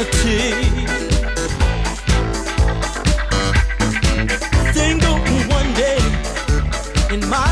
eternity. One day in my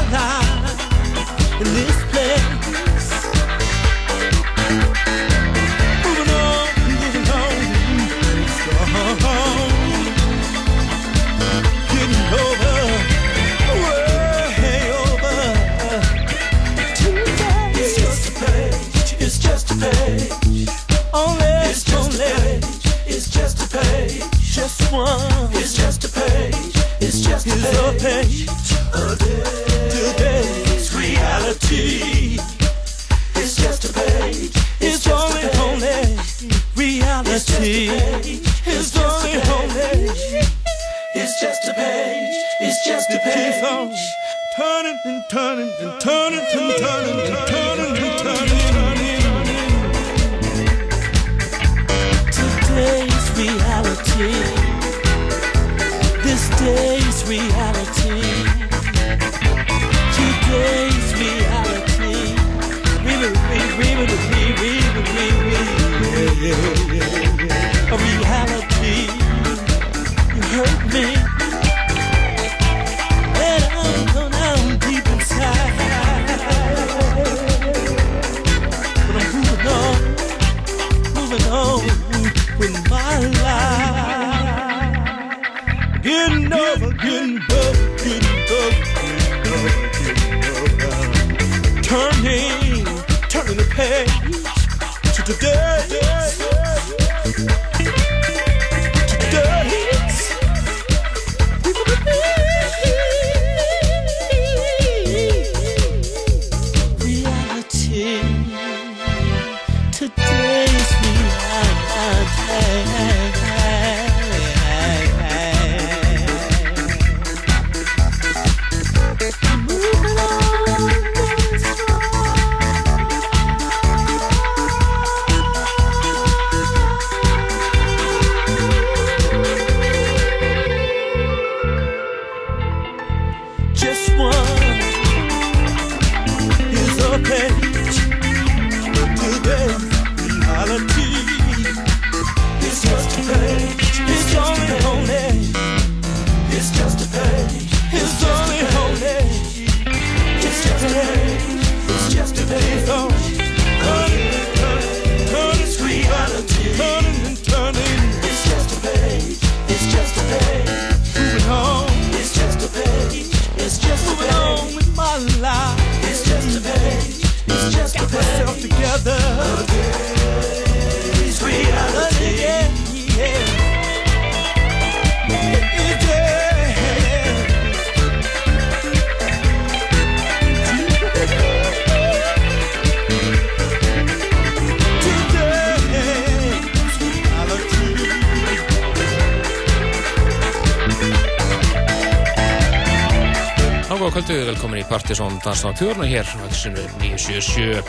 fast á fjörna hér á X-sinu 977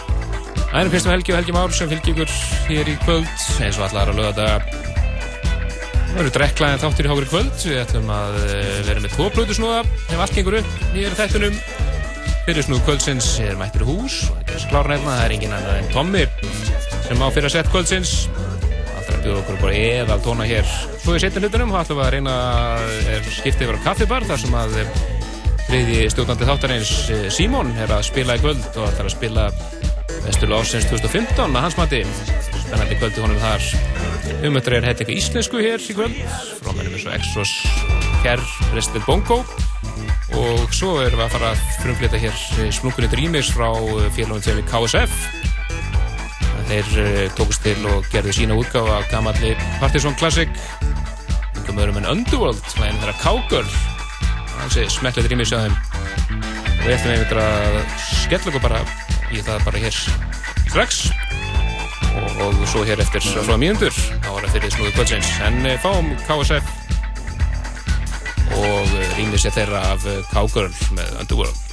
Það er Kristján Helgi og Helgi um Már sem fylgir ykkur hér í kvöld eins og allar að löða þetta Það eru drekklæðin þáttir í hákur í kvöld. Við ætlum að eh, vera með tvo blöðusnúða ef allt gengur upp nýjar þættunum fyrir snúð kvöldsins er mættur í hús og þetta er sklára nefna, það er engin annar en Tommi sem á fyrir að setja kvöldsins við okkur bara eða tóna hér. Svo í setjum hlutunum og ætlum við að reyna að skipta yfir á kaffibar þar sem að eh, þriði stjórnandi þáttarins Símón er að spila í kvöld og ætlar að spila Vesturlu ásins 2015 að hans mati. Spennandi kvöldi honum þar. Umöttur er hætti eitthvað íslensku hér í kvöld. Frámennum eins og Exos, Kerr, Rested Bongo og svo erum við að fara að frumflita hér smunkunni Dreamers frá félagum til KSF þeir tókust til og gerðu sína útgáfa af gamalli Partisan Classic einhverjum öðrum en Underworld lægin þeirra Cowgirl smetlið Dreamers að þeim. Og við ætlum einmitt að skella okkur bara í það bara hér strax. Og, og svo hér eftir þá var það fyrir snúðu kvöldsins. En uh, fáum KSF og rýmið sér þeirra af Cowgirl með Underworld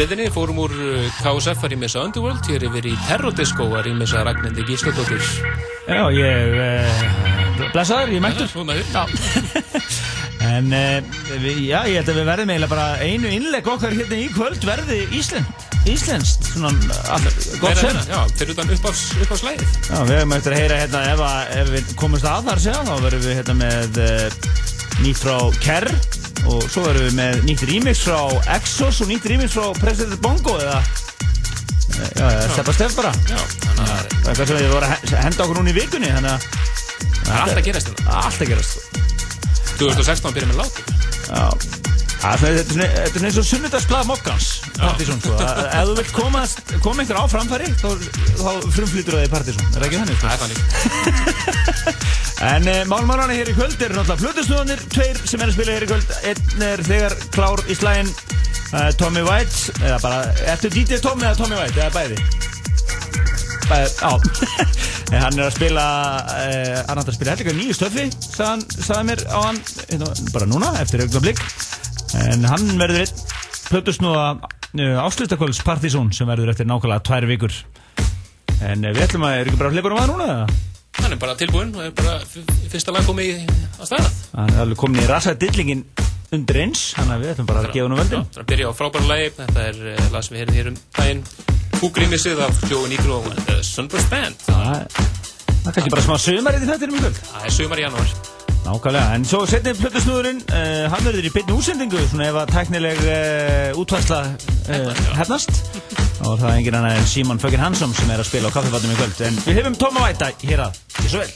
deildinni, fórum úr uh, KSF að rýmisa Underworld, hér er verið í Terrordisco að rýmisa Ragnhildi Gísladóttir Já, ég uh, blessaður, ég mættur. Þú mættur En uh, við, já, ég held að við verðum eiginlega bara einu innleg okkar hérna í kvöld verði Ísland Íslenskt, svona gott sem Já, fyrir utan upp á slæðið Já, við hefum eftir að heyra hérna ef, að, ef við komumst að þar segja, þá verðum við hérna með nýtt frá Kerr og svo erum við með nýtt remix frá Exos og nýtt remix frá President Bongo eða já, Steppa Steff bara já, það er eitthvað sem við vorum að henda okkur núna í vikunni þannig að það er alltaf gerast alltaf gerast 2016 byrja með láti. Já. Er Þetta er svona- eins og sunnudagsblað mokkans Partizón sko Ef þú vilt koma einhver á framfæri þá, frumflýtur það í Partizón Er það ekki þannig? sko? Það er þannig. En uh, málmálana hér í kvöld eru náttúrulega flutusnúðanir Tveir sem er að spila hér í kvöld Einn er þegar klár í slægin uh, Tommy White Eða bara, ertu DJ Tommy eða Tommy White? Eða bæði? Bæði, En Hann er að spila uh, Hann er að spila helga nýju stöfi sagði mér á hann hérna, Bara núna, eftir augnablik En hann verður einn Plutusnúða uh, Áslutakvölds Partizón Sem verður eftir nákvæmlega tvær vikur En við ætlum að, er ekki bara hlipur um að núna? eða? Hann er bara tilbúinn og er bara fyrsta lag komið á staðað. Hann er alveg komin í rasa dillingin undir eins Þannig að við ætlum bara að gefa hann völdin Það er að byrja á frábæra lagi. Þetta er uh, lag sem við heyrðum hér um daginn. Húgrímissið af Joe Nigro og The Sunburst Band. Það er kannski bara smá sömarið í þetta um kvöld Það er sumar í janúar. Nákvæmlega, en svo setni plötusnúðurinn uh, Hann verður í byrni útsendingu Svona ef að tæknileg uh, útværsla uh, hefnast. Og það er engin annað en Simon Fögin Hansson Sem er að spila á kaffifatnum í kvöld. En við hefum Tóma Væta hér að, svo vel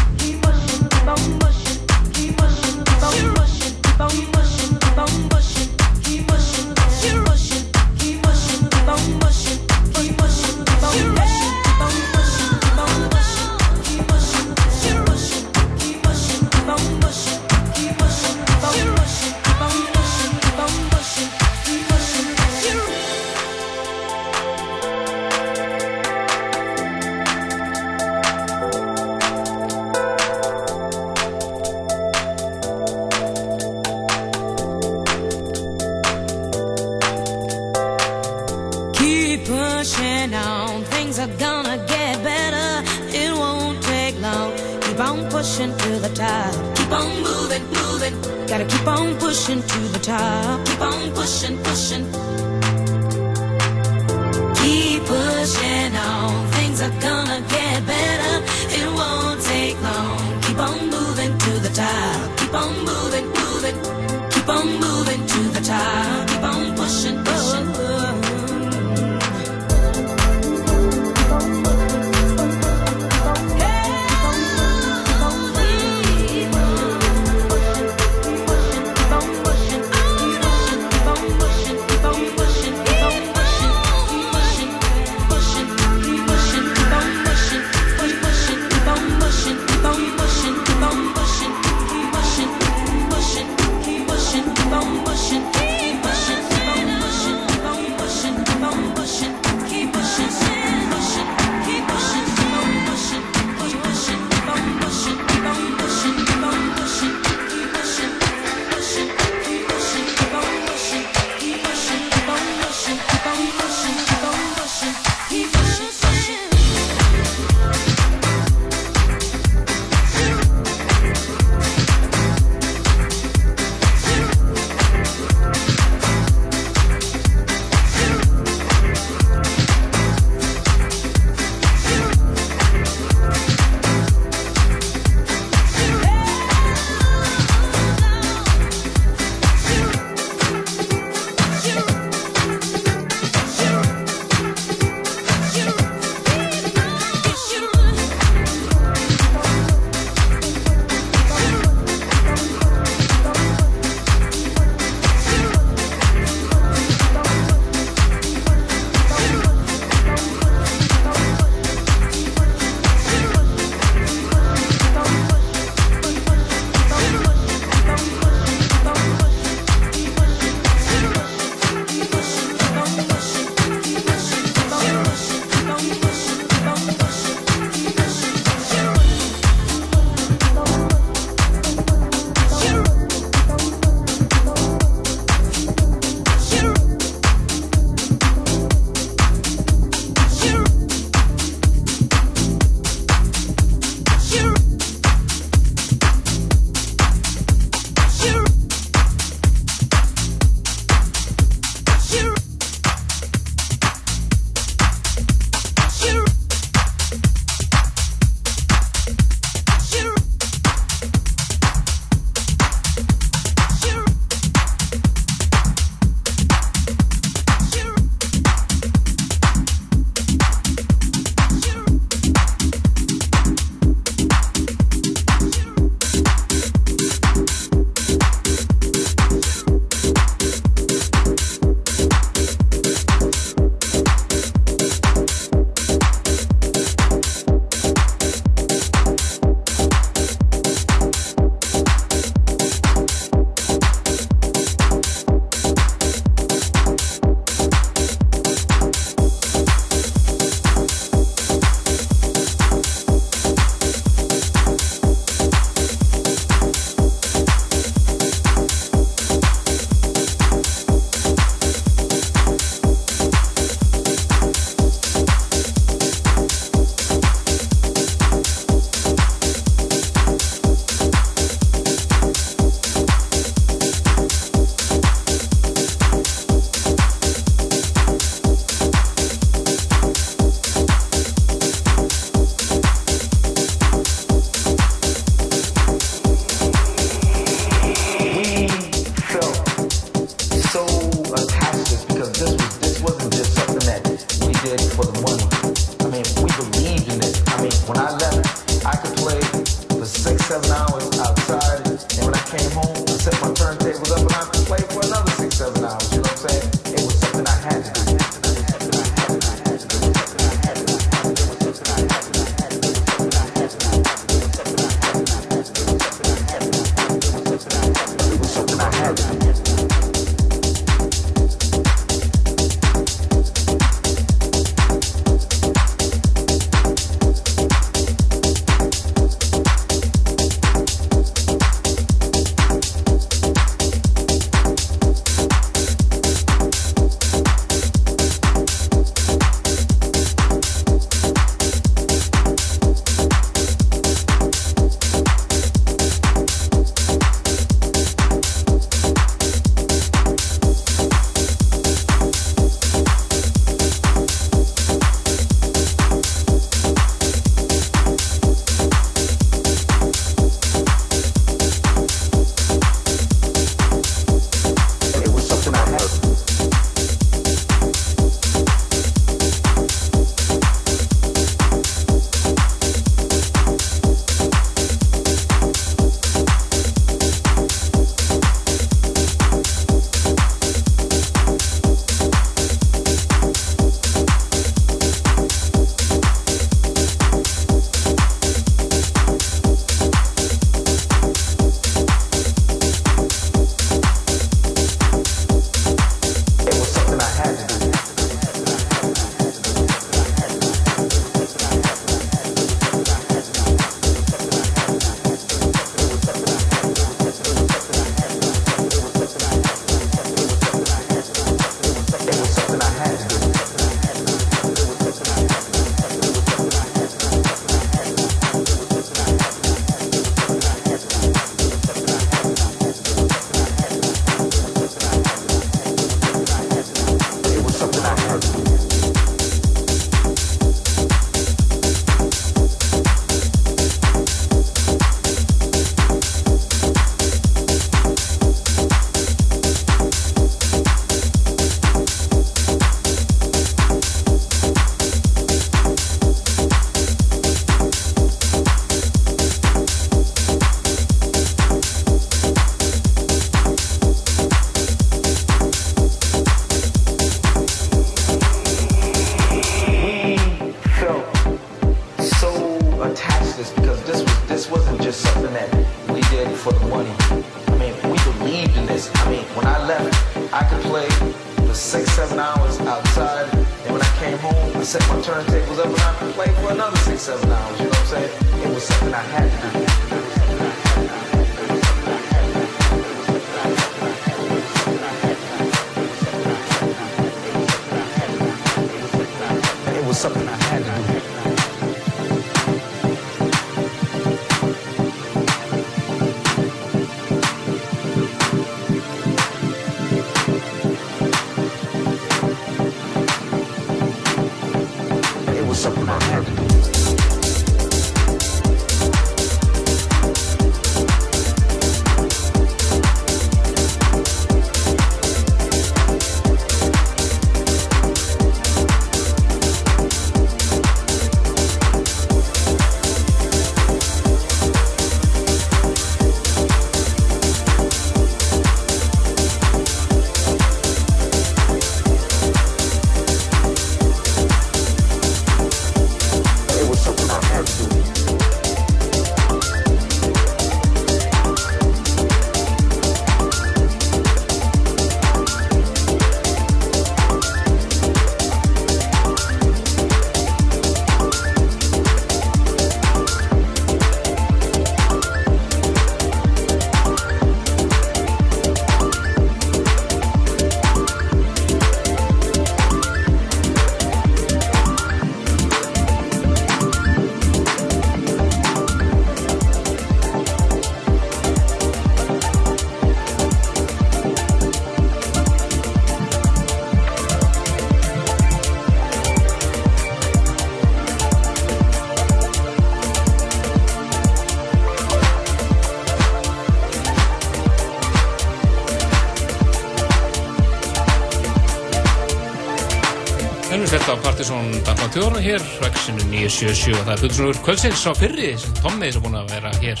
Tjóðurna hér, ræksinu 977 og það er Plutusnúður kvöldsins. Á fyrri, Tommi sem búin að vera hér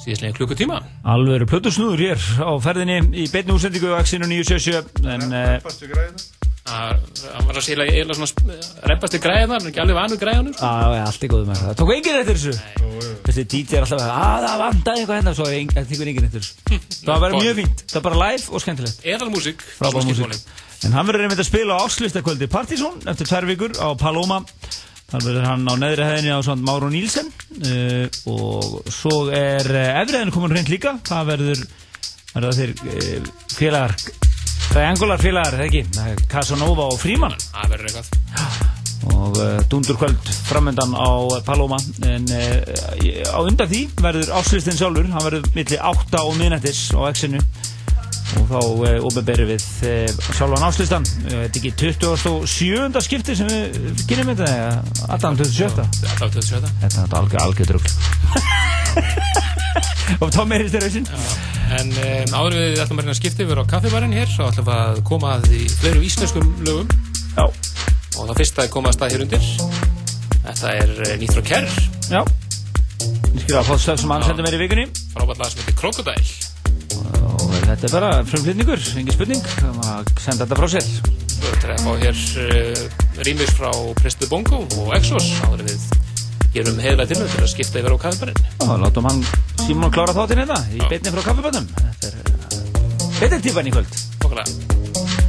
síðastlega klukkutíma. Alveg plötusnúður hér á ferðinni í beinni úsendingu á Axinu 977 en græðina Það hann var að segja eiginlega svona reppast í græða, hann er ekki alveg vanur græðanum. Sko. á, já, allt er góð með það. Það tók enginn eftir þessu? Þessi DJ er alltaf að að það vandaði eitthvað hérna. Svo er það tekur enginn eftir þessu. Það var bara mjög fínt, það var bara live og skemmtilegt. Eðal músík, frábæð músík en hann verður einmitt að spila á áslustakvöldi Partizón eftir tvær vikur á Paloma. Þar verður hann á neðri hæðinni á svona Máru Nílsen uh, og svo er uh, efriðin komin reynd líka. Það verður verður þeir uh, félagar triangular félagar, eða ekki? Casanova og Fríman Það verður eitthvað. og uh, dundurkvöld framöndan á Paloma. En á undan því verður áslustin sjálfur, hann verður milli 8 og minnættis á X-inu og þá uh, ofinberið við uh, sjálfan áslustan uh, þetta er ekki 27. skipti sem við kynum þetta eða allan 27. Alltaf 27. þetta er algjör algjör drugl og þá meirist þér hausinn En um, áður við ætlum að skipta yfir á kaffibarinn hér, þá ætlum við að koma að því fleiru íslenskum lögum já, og það fyrsta er komað að stað hér undir. Þetta er Nýtt frá Kerr, já ég skrifa að fá stöf sem hann sendir mér í vikunni frábært lag sem heitir Krokodæl. Þetta er bara frumflutningur, engin spurning að senda þetta frá sér er þetta að fá hér uh, rýmis frá Prestu Bongo og Exos, áður við gerum heiðlega til til að skipta yfir á kaffibarinn. og látum hann Simon klára þáttinn hérna í Já. beinni frá kaffibönnum þetta er uh, detektífan í kvöld Okkarlega.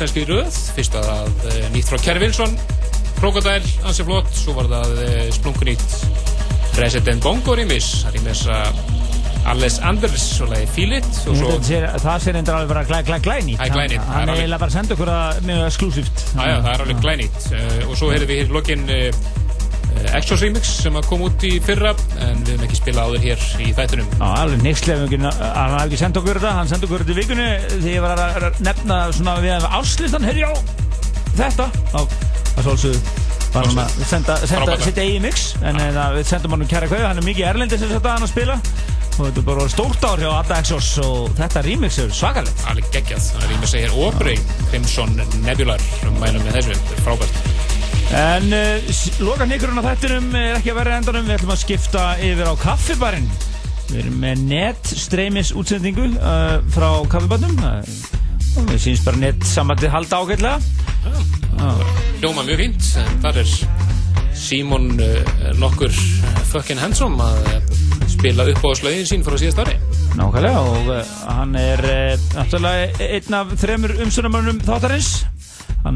íslenski röð. Fyrst var það e, nýtt frá Kjær Vilsson. Krokodæl, hansi flott. Svo var það e, splungunýtt Resident Bongo rýmis það rýmis að Alles Anders og leiði Fílit það sé reyndar alveg vera glæ, glæ, glænýtt. Hann er eiginlega bara að senda okkur að mjög eksklusíft það er alveg glænýtt. Eh, og svo heyrðum við hér lokin eh, Exos Remix sem kom út í fyrra við höfum ekki spilað áður hér í þættunum. Já, alveg neykslega, hann hafði ekki sendt okkur þetta, hann sendi okkur þetta í vikunni þegar ég var að að nefna svona við að áslistan, heyrði já, þetta, þá, það svolsögðu var hann að senda, senda sitt eigi mix, en ja. við sendum hann um kæra kveðu, hann er mikið erlendis sem þetta hann að spila og þetta er bara stórt ár hjá Adda Exos og þetta remix er svakalegt. alveg geggjað. Það er ímest að hér Opry, Crimson Nebular, um mælum með þessu, þetta er frábært. En uh, loka nýkurinn á þættinum er ekki að vera endanum, við ætlum að skipta yfir á kaffibarinn. Við erum með netstreymis útsendingu uh, frá kaffibarnum uh, og við syns bara net sambandið halda ágætlega. Hljóma mjög fínt, þar er Simon uh, nokkur fucking handsome að spila upp á slögin sín frá síðast ári. Nákvæmlega og hann er náttúrulega einn af þremur umsönamannum þáttarins.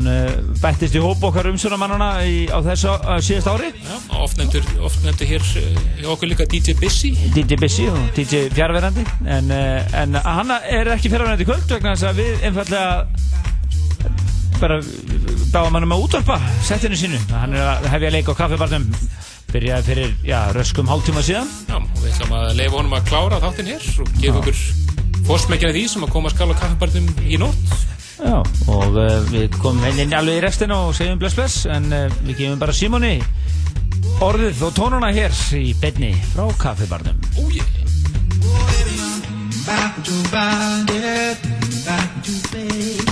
Hann uh, bættist í hóp okkar umsönamannana á þessu síðast ári. Já, oft nefndur, oft nefndur hér uh, hjá okkur líka DJ Busy. DJ Busy og DJ fjárverandi en, uh, en hann er ekki fjárverandi kvöld vegna þess að við einfallega bara báðum hann um að útvarpa settinu sínu hann er að hefja leik á kaffibarnum byrjaði fyrir, já, röskum hálftíma síðan Já, og við ætlum að leifa honum að klára þáttinn hér og gefa okkur fórsmekjana því sem að koma að skala kaffibarnum í nótt. Já, og uh, við komum inn inn alveg í restina og segjum bless bless en uh, við gefum bara Simoni orðið og tónuna hér í beinni frá kaffibarnum Ó, ég. back to body, back to face.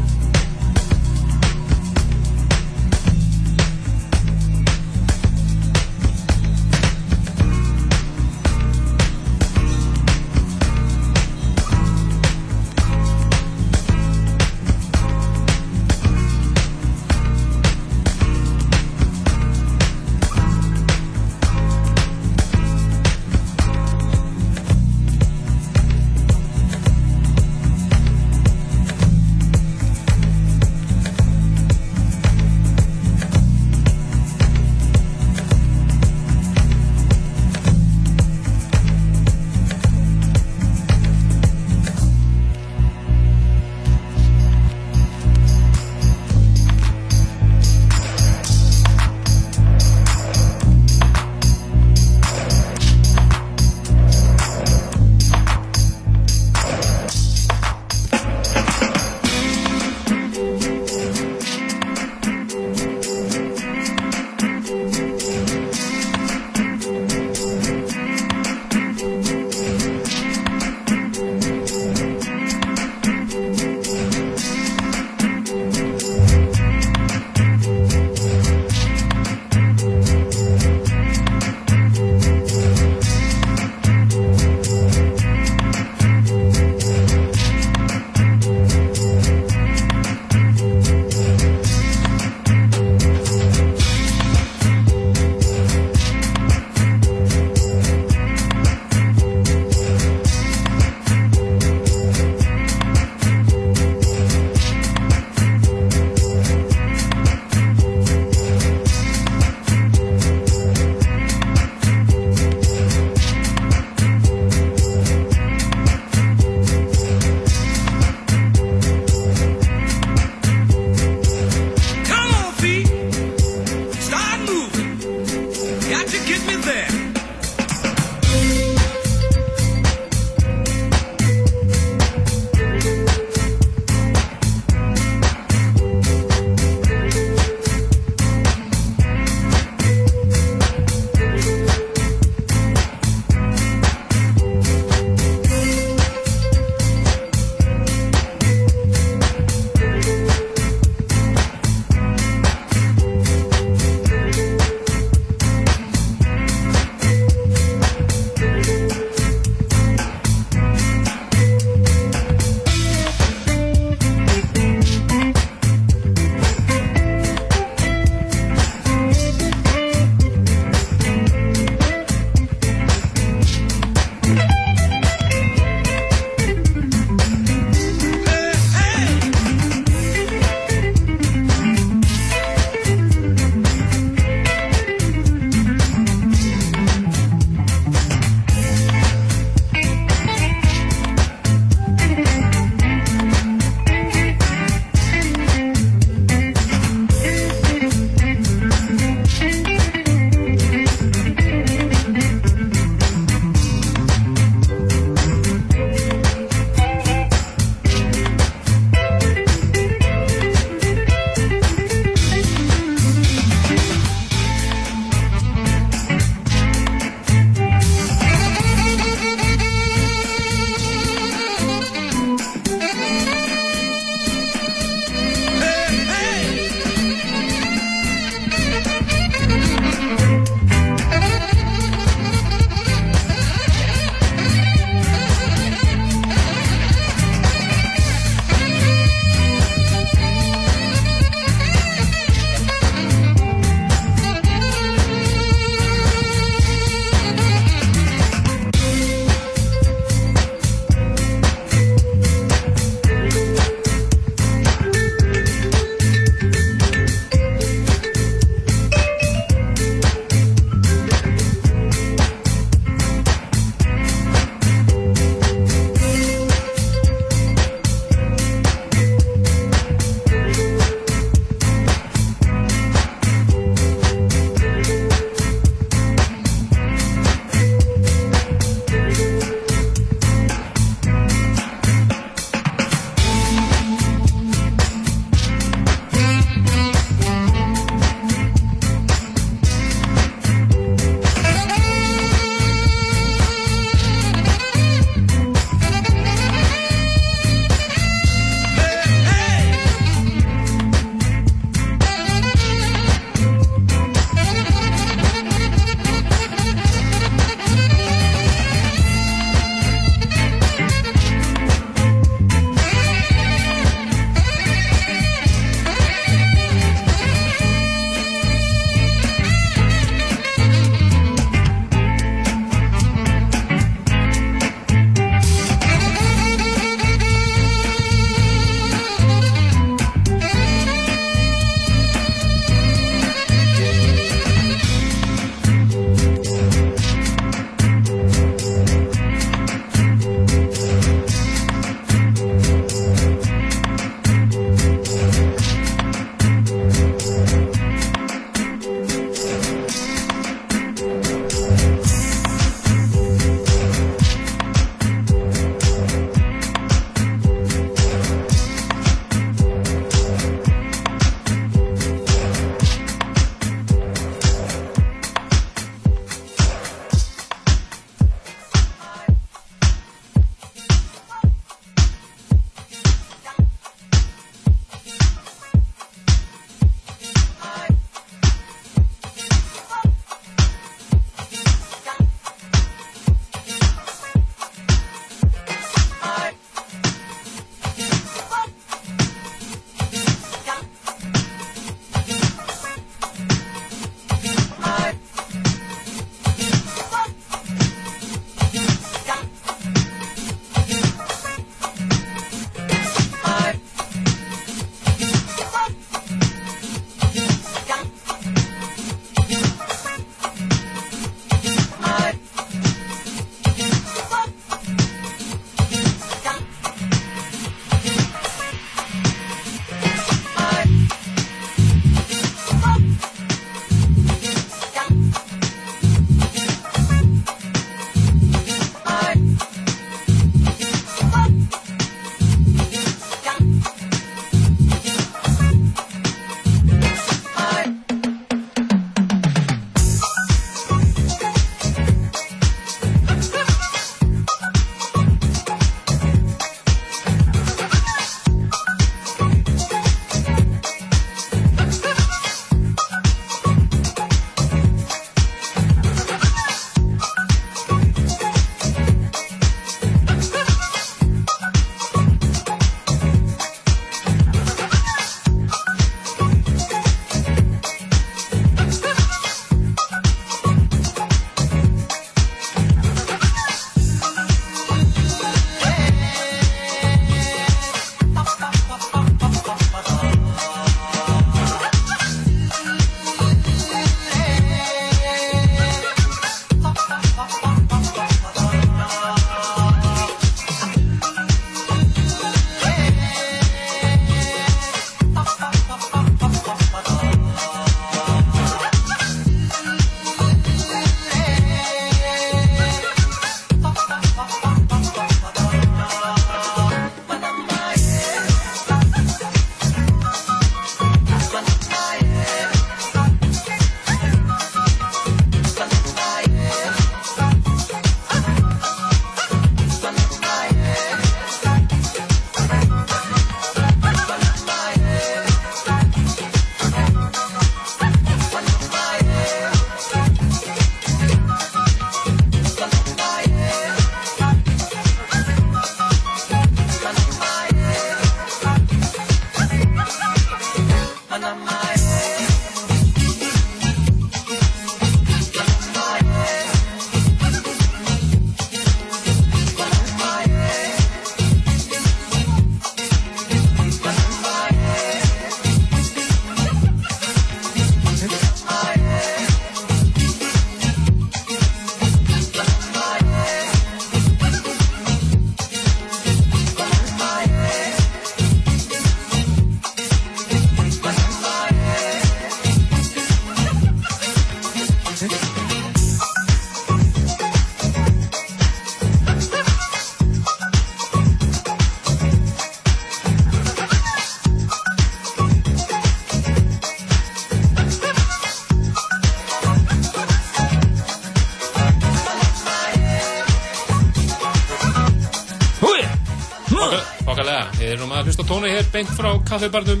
Við erum að hlusta tónu hér beint frá kaffibarnum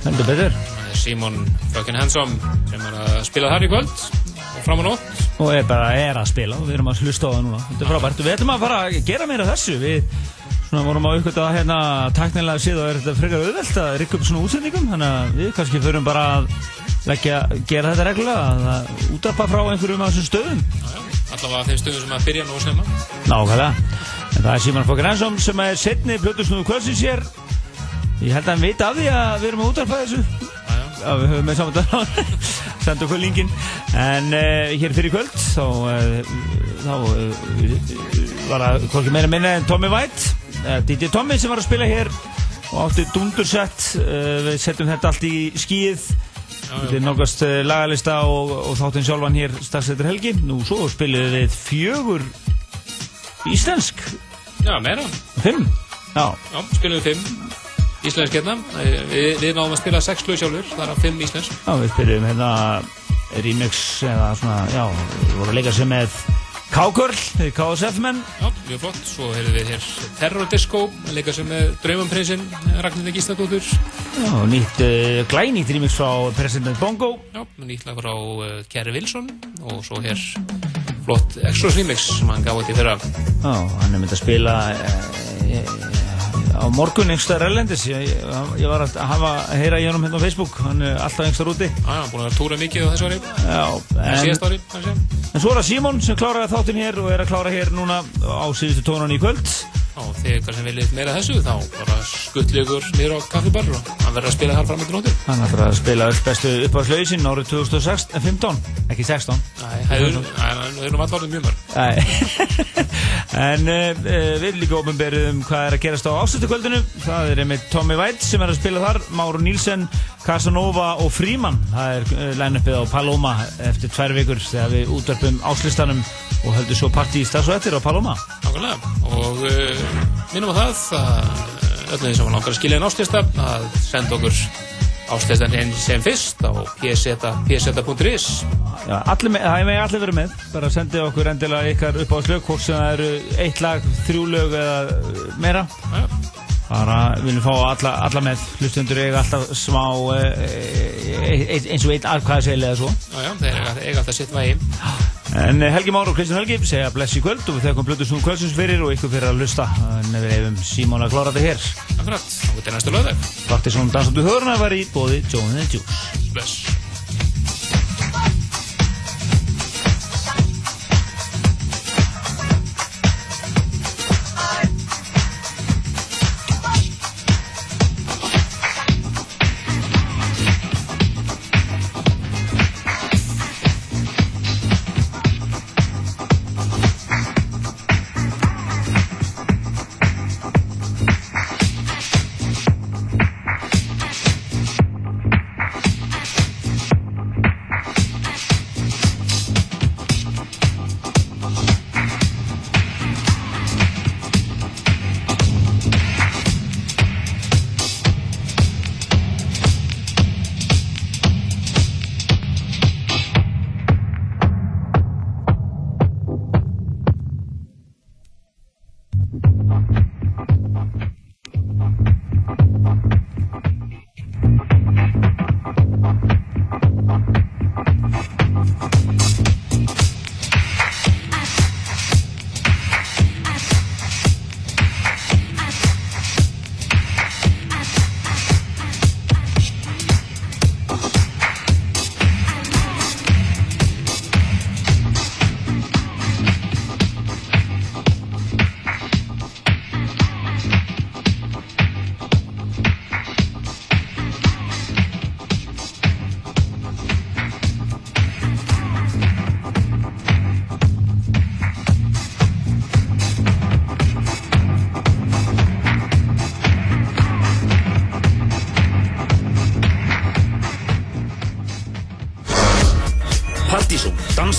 Heldur betur. Það er Simon fucking handsome sem er að spila þar í kvöld og fram á nótt Og er bara er að spila og við erum að hlusta á það núna. Þetta er frábært. Við ætlum að fara að gera meira þessu. Við svona vorum á ykkur að hérna taknilega séð og er þetta frekar auðvelt að rikka upp svona útsendingum. Þannig að við kannski förum bara að leggja, gera þetta reglulega, að útarpa frá einhverjum af þessum stöðum. allavega þeim stöðum sem að byrja nú snemma Nákvæmlega. Það er Simon Fokker Hansson sem er setni plötusnúðu kvöldsins hér. Ég held að hann veit af því að við erum að útarpa þessu. Já, við höfum með saman þetta senda okkur linkin en uh, hér fyrir kvöld þá, uh, þá uh, var það hvorki meira minna en Tommy White DJ Tommy sem var að spila hér og átti dundursett við setjum þetta allt í skíð þetta er nokast uh, lagalista og, og þáttinn sjálfan hér eftir helgi. Nú svo spilum við fjögur íslensk Já, meira, fimm? Já, já, spilum við fimm. Íslensk hérna. Við, við náðum að spila sex lög sjálfur, það er að fimm íslensk. Já, við spyrjum hérna remix eða svona, já, við vorum að leika sér með K-Girl, KSF menn. Já, mjög flott, svo heyrðum við hér Terror Disco, að leika sem með Draumanprinsinn, Ragnhildur Gísladóttur. Já, nýtt, uh, glænýtt remix frá President Bongo. Já, nýtt lag frá uh, Kerry Wilson og svo hér flott Extras remix sem hann gaf út í fyrra. Já, hann er myndið að spila uh, á morgun einhverstaðar erlendis. Ég, ég, var að hafa að heyra í honum hérna á Facebook. Hann er alltaf einhverstaðar úti. Já, hann er búin að túra mikið á þessu ári. Já, en síðast ári, en svo er það Simon sem kláraði þáttinn hér og er að klára hér núna á síðustu tónan í kvöld Já, þegar sem viljið meira þessu þá bara skuttli ykkur niður á kaffibar og hann verður að spila þar fram eftir nóttu. Hann ætlar að spila öll bestu uppáðslausin árið 2015, ekki 16 Nei, það er- nú orðið mjög mörg. En uh, við erum líka ofinberið um hvað er að gerast á ástöldukvöldinu það er einmitt Tommy White sem er að spila þar Máru Nílsen, Casanova og Fríman það er uh, line-upið á Paloma eftir tvær vikur þegar við útvarpum áslistanum og höldum svo partí í stafs og eftir á Paloma? Nákvæmlega. Og uh, minnum á það að öllum því sem var langar að skilja en áslista að senda okkur áslistan inn sem fyrst á pseta.is allir með, það er með allir verið með. Bara sendið okkur endilega ykkar upp á slög hvort sem það eru eitt lag, þrjú lög eða uh, meira. Já, bara viljum fá alla, alla með. Hlustundur eiga alltaf smá uh, eins og eitt aðkvæðaseil eða svo. Já, já, þeir eiga, alltaf sitt vægi. En Helgi Már og Kristján Helgi segja bless í kvöld og við þekum Plutus nú kvöldsins fyrir og ykkur fyrir að lusta en við hefum Símón að klára þetta hér. Akkurat, þá er næstu lögðeg Baktisson dansandu höruna var í bóði the Juice. Bless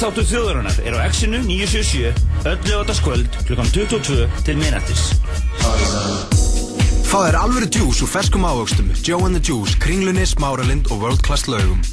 dansáttu þjóðarinnar er á X-inu 977 öllu áttaskvöld klukkan 22 til minnættis Fá þér alvöru djús úr ferskum ávöxtum, Joe and the Juice, Kringlunni, Smáralind og World Class laugum.